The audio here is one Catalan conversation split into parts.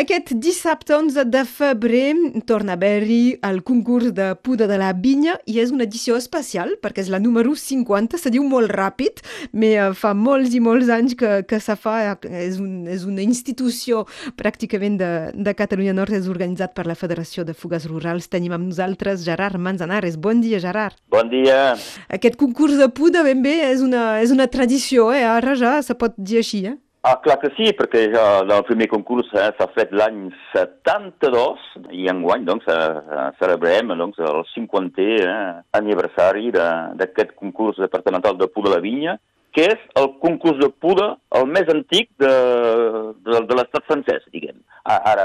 Aquest dissabte 11 de febrer torna a haver-hi el concurs de Puda de la Vinya i és una edició especial perquè és la número 50, se diu molt ràpid, però fa molts i molts anys que, que se fa, és, un, és una institució pràcticament de, de Catalunya Nord, és organitzat per la Federació de Fugues Rurals. Tenim amb nosaltres Gerard Manzanares. Bon dia, Gerard. Bon dia. Aquest concurs de Puda ben bé és una, és una tradició, eh? ara ja se pot dir així, eh? Ah, clar que sí, perquè ja el primer concurs eh, s'ha fet l'any 72 i enguany doncs, eh, celebrem doncs, el 50è eh, aniversari d'aquest concurs departamental de Puda la Vinya, que és el concurs de Puda el més antic de, de, de l'estat francès, diguem. Ara,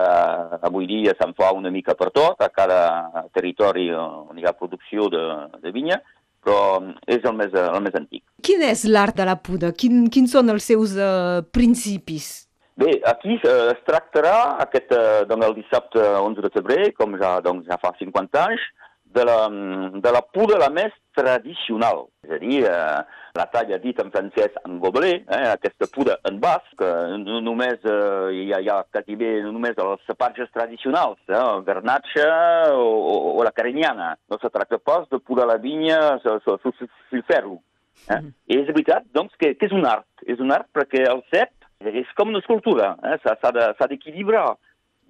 avui dia se'n fa una mica per tot, a cada territori on hi ha producció de, de vinya, però és el més, el més antic. Quin és l'art de la puda? Quin, quins són els seus uh, principis? Bé, aquí uh, es tractarà aquest, uh, doncs, el dissabte 11 de febrer, com ja, doncs, ja fa 50 anys, de la, de la puda la més tradicional. És a dir, eh, la talla dit en francès en gobelet, eh, aquesta puda en basc, que no només eh, hi, ha, hi ha quasi bé només els sapatges tradicionals, eh, el garnatxa o, o, o la carinyana. No se tracta pas de puda la vinya sul ferro. Eh? Mm. És veritat, doncs, que, que és un art. És un art perquè el cep és com una escultura, eh? s'ha d'equilibrar.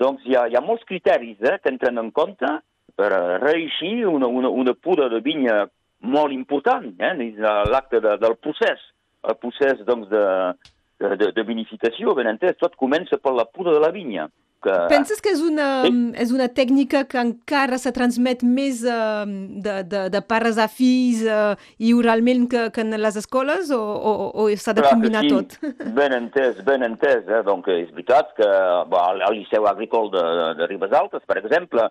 Doncs hi ha, hi ha molts criteris eh, que entren en compte per reeixir una, una, una puda de vinya molt important, eh? l'acte de, del procés, el procés doncs, de, de, de vinificació, ben entès, tot comença per la puda de la vinya. Que... Penses que és una, sí? és una tècnica que encara se transmet més uh, de, de, de pares a fills uh, i oralment que, que en les escoles o, o, o s'ha de Clar combinar sí. tot? Ben entès, ben entès. Eh? Donc, és veritat que bo, al Liceu Agricol de, de, de Ribes Altes, per exemple,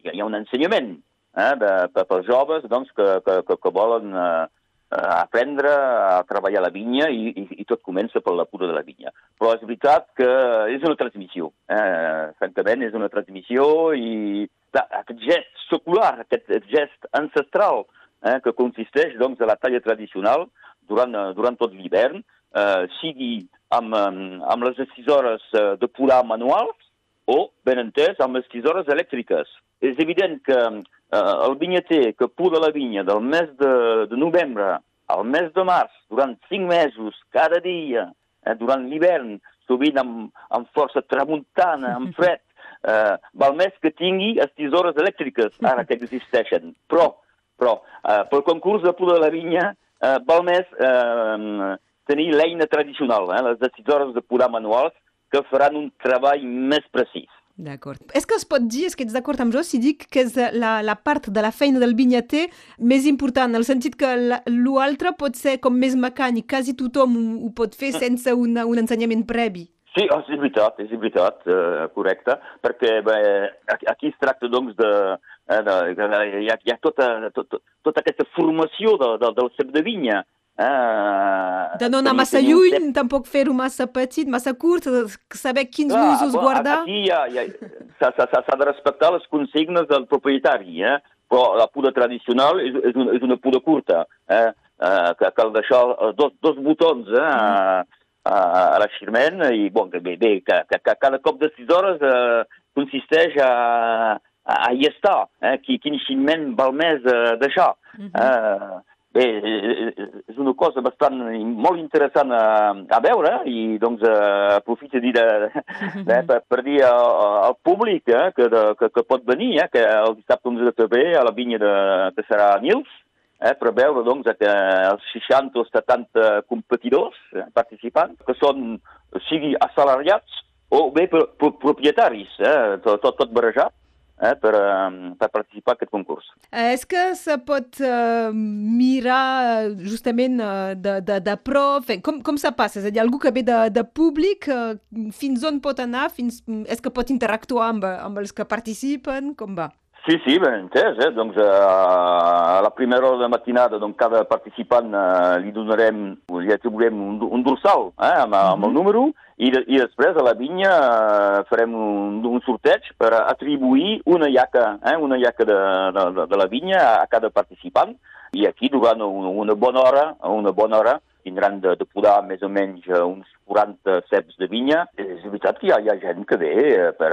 hi ha, hi ha un ensenyament eh, de, per, per joves doncs, que, que, que, que volen eh, aprendre a treballar la vinya i, i, i tot comença per la cura de la vinya. Però és veritat que és una transmissió, eh? francament és una transmissió i aquest gest secular, aquest gest ancestral eh, que consisteix doncs, a la talla tradicional durant, durant tot l'hivern, eh, sigui amb, amb les decisores de pular manuals o, ben entès, amb les elèctriques. És evident que eh, el vinyater que pula la vinya del mes de, de novembre al mes de març, durant cinc mesos, cada dia, eh, durant l'hivern, sovint amb, amb força tramuntana, amb fred, eh, val més que tingui les tisores elèctriques, ara que existeixen. Però, però eh, pel concurs de pula de la vinya, eh, val més eh, tenir l'eina tradicional, eh, les decisores de pular manuals, que faran un treball més precís. D'acord. És que es pot dir, és que ets d'acord amb jo si dic que és la, la part de la feina del vinyater més important, en el sentit que l'altre pot ser com més mecànic, quasi tothom ho, ho pot fer sense una, un ensenyament previ. Sí, oh, és veritat, és veritat, uh, correcte, perquè bé, aquí es tracta doncs de... Eh, de, de, de hi, ha, hi ha tota, tot, tota aquesta formació de, de, del cep de vinya, Ah, de no anar massa lluny, un... tampoc fer-ho massa petit, massa curt, saber quins ah, usos bon, guardar. Aquí ja, ja s'ha de respectar les consignes del propietari, eh? però la puda tradicional és, és, una, és una puda curta, eh? eh que cal deixar dos, dos botons eh? Mm. a, a l'aixirment i bon, bé, bé que, que, que cada cop de 6 hores eh, consisteix a, a, a hi estar, eh? quin xinment val més eh, deixar. Mm -hmm. eh? Bé, és una cosa bastant molt interessant a, a veure i doncs eh, aprofito dir de, de, per, per dir al, al públic eh, que, de, que, que pot venir, eh, que el dissabte 11 de febrer a la vinya de, que serà Nils, eh, per veure doncs, que els 60 o 70 competidors eh, participants, que són sigui assalariats o bé propietaris, eh, tot, tot, tot barrejat, eh, per, per participar en aquest concurs. Eh, és que se pot uh, mirar justament uh, de, de, de prof, com, com se passa? És a dir, algú que ve de, de públic, uh, fins on pot anar? Fins, és que pot interactuar amb, amb els que participen? Com va? Sí, sí, ben entès. Eh? Doncs, uh, a la primera hora de matinada doncs, cada participant uh, li donarem, li atribuirem un, un dorsal eh? amb, amb el mhm. número i, de, i després a la vinya uh, farem un, un sorteig per atribuir una iaca, eh? una iaca de, de, de la vinya a, a cada participant i aquí durant una, una bona hora, una bona hora tindran de, de podar més o menys uns 40 ceps de vinya. És veritat que hi ha, hi ha gent que ve per,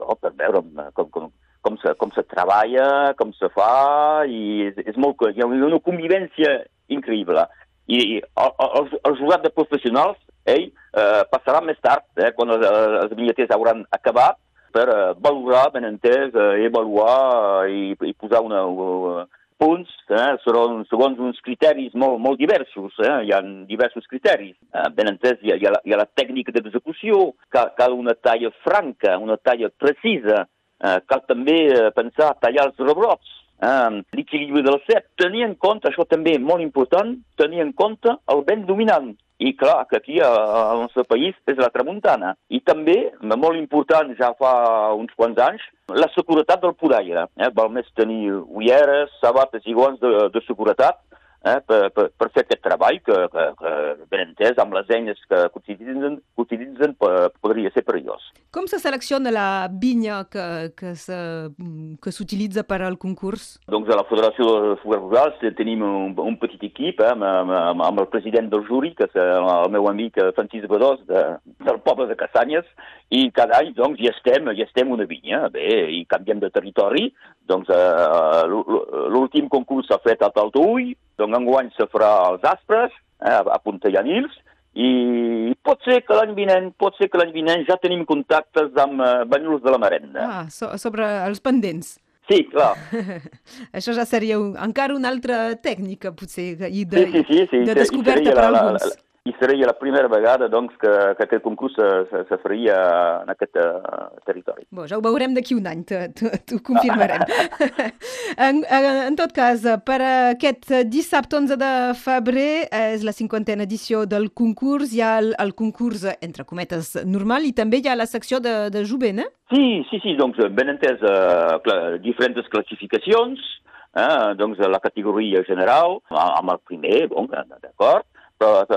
no, per veure com, com, com se, com se treballa, com se fa, i és, és molt, hi ha una convivència increïble. I, i el, el, el jugat de professionals, ell, eh, passarà més tard, eh, quan els, els vinyaters hauran acabat, per eh, valorar, ben entès, eh, avaluar eh, i, i posar una, uh, punts eh, seran, segons uns criteris molt, molt diversos. Eh? Hi ha diversos criteris. Eh, ben entès, hi ha, hi ha, la, hi ha la tècnica d'execució, cal, cal una talla franca, una talla precisa, eh, cal també eh, pensar a tallar els rebrots, eh, l'equilibri del cep, tenir en compte, això també molt important, tenir en compte el vent dominant. I clar, que aquí al nostre país és la tramuntana. I també, molt important ja fa uns quants anys, la seguretat del podaire. Eh? Val més tenir ulleres, sabates i guants de, de seguretat eh, per, per, per fer aquest treball que, que, que ben entès, amb les eines que, que utilitzen, que utilitzen podria ser perillós. Com se selecciona la vinya que, que, s'utilitza per al concurs? Doncs a la Federació de Foguers Rurals tenim un, un petit equip eh, amb, amb, amb el president del juri, que és el meu amic Francis Badós, de, del poble de Cassanyes, i cada any doncs, hi estem, hi estem una vinya, bé, i canviem de territori, doncs eh, l'últim concurs s'ha fet a Taltoull, doncs enguany se farà als Aspres, eh, a Puntellanils, i pot ser que l'any vinent, pot ser que l'any vinent ja tenim contactes amb eh, Banyuls de la Marenda. Ah, so, sobre els pendents. Sí, clar. Això ja seria un, encara una altra tècnica, potser, i de, sí, sí, sí, sí. de descoberta per la, alguns. La, la, i seria la primera vegada doncs, que, que aquest concurs se, se, se faria en aquest uh, territori. Bo, ja ho veurem d'aquí un any, t'ho confirmarem. en, en tot cas, per aquest dissabte 11 de febrer és la cinquantena edició del concurs. Hi ha el, el concurs, entre cometes, normal i també hi ha la secció de, de jovent, eh? Sí, sí, sí, doncs ben entès, uh, cl diferents classificacions, eh, doncs la categoria general, amb el primer, bon, d'acord,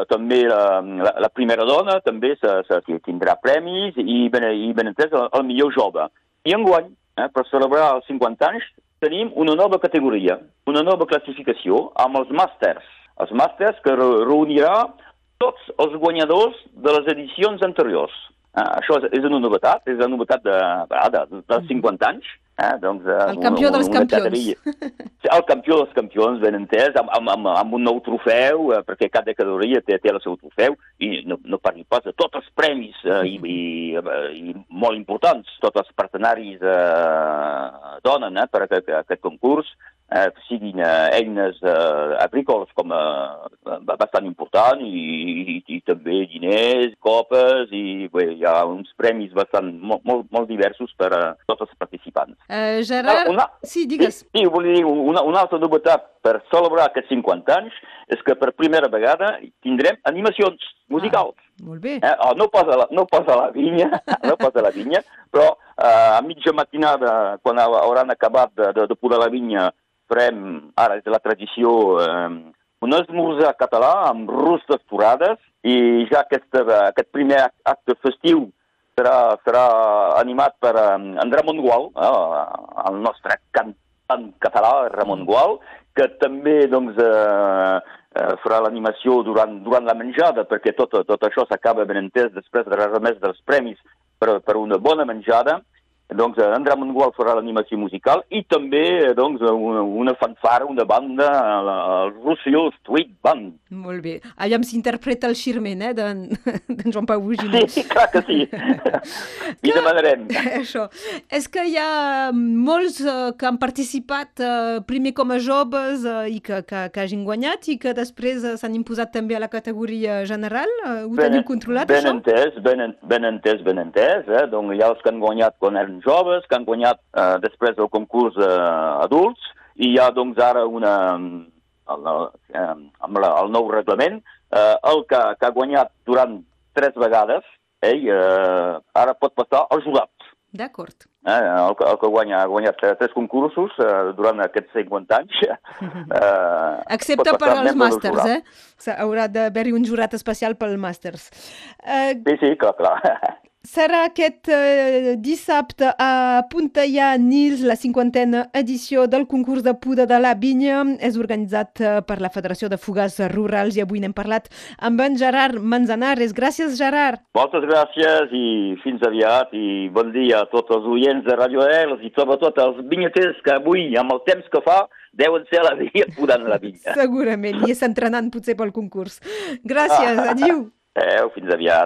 també la, la, la primera dona també se, se tindrà premis i ben, i ben entès el, el millor jove. I enguany, eh, per celebrar els 50 anys, tenim una nova categoria, una nova classificació amb els màsters. Els màsters que reunirà tots els guanyadors de les edicions anteriors. Eh, això és, és una novetat, és la novetat de, de, de, dels 50 anys. Eh, doncs, eh, el campió dels campions. El campió dels campions, ben entès, amb, amb, amb, amb un nou trofeu, eh, perquè cada categoria té, té el seu trofeu, i no, no parli pas de tots els premis, eh, i, i, i molt importants, tots els partenaris eh, donen eh, per aquest, aquest concurs, eh, siguin eh, eines eh, agrícoles com eh, bastant important i, i, i també diners, copes i bé, hi ha uns premis bastant molt, molt, molt diversos per a tots els participants. Uh, Gerard, una, sí, digues. Sí, sí, volia dir, una, una altra novetat per celebrar aquests 50 anys és que per primera vegada tindrem animacions musicals. Ah, molt bé. Eh, oh, no, pas a la, no pas a la vinya, no pas a la vinya, però uh, a mitja matinada, quan hauran acabat de, de, de podar la vinya, farem, ara és la tradició, eh, un esmorzar català amb rustes forades i ja aquest, aquest primer acte festiu serà, serà animat per um, en Ramon Gual, eh, el nostre cantant català, Ramon Gual, que també doncs, eh, eh, farà l'animació durant, durant la menjada, perquè tot, tot això s'acaba ben entès després de la remesa dels premis per, per una bona menjada doncs en Ramon Gual farà l'animació musical i també doncs, una, una fanfara, una banda, el Rosselló Street Band. Molt bé. Allà s'interpreta el xirment, eh, d'en Joan Pau Buginer. Sí, clar que sí. I demanarem. Això. És que hi ha molts uh, que han participat uh, primer com a joves uh, i que, que, que hagin guanyat i que després uh, s'han imposat també a la categoria general. Uh, ho ben, teniu controlat, ben això? Entès, ben, ben entès, ben entès. Eh? Donc hi ha els que han guanyat quan eren joves que han guanyat eh, després del concurs eh, adults i hi ha doncs ara una, el, eh, amb la, el nou reglament, eh, el que, que ha guanyat durant tres vegades, ell eh, ara pot passar al jurat. D'acord. Eh, el, el que guanya, ha guanyat tres concursos eh, durant aquests 50 anys. Eh, Excepte per als màsters, eh? Haurà d'haver-hi un jurat especial pel màsters. Eh, sí, sí, clar, clar. Serà aquest eh, dissabte a Puntellà Nils, la cinquantena edició del concurs de Puda de la Vinya. És organitzat eh, per la Federació de Fugues Rurals i avui n'hem parlat amb en Gerard Manzanares. Gràcies, Gerard. Moltes gràcies i fins aviat i bon dia a tots els oients de Radio Els i sobretot als vinyaters que avui, amb el temps que fa, deuen ser a la via podant la vinya. Segurament, i s'entrenant potser pel concurs. Gràcies, adiu. Adéu, fins aviat.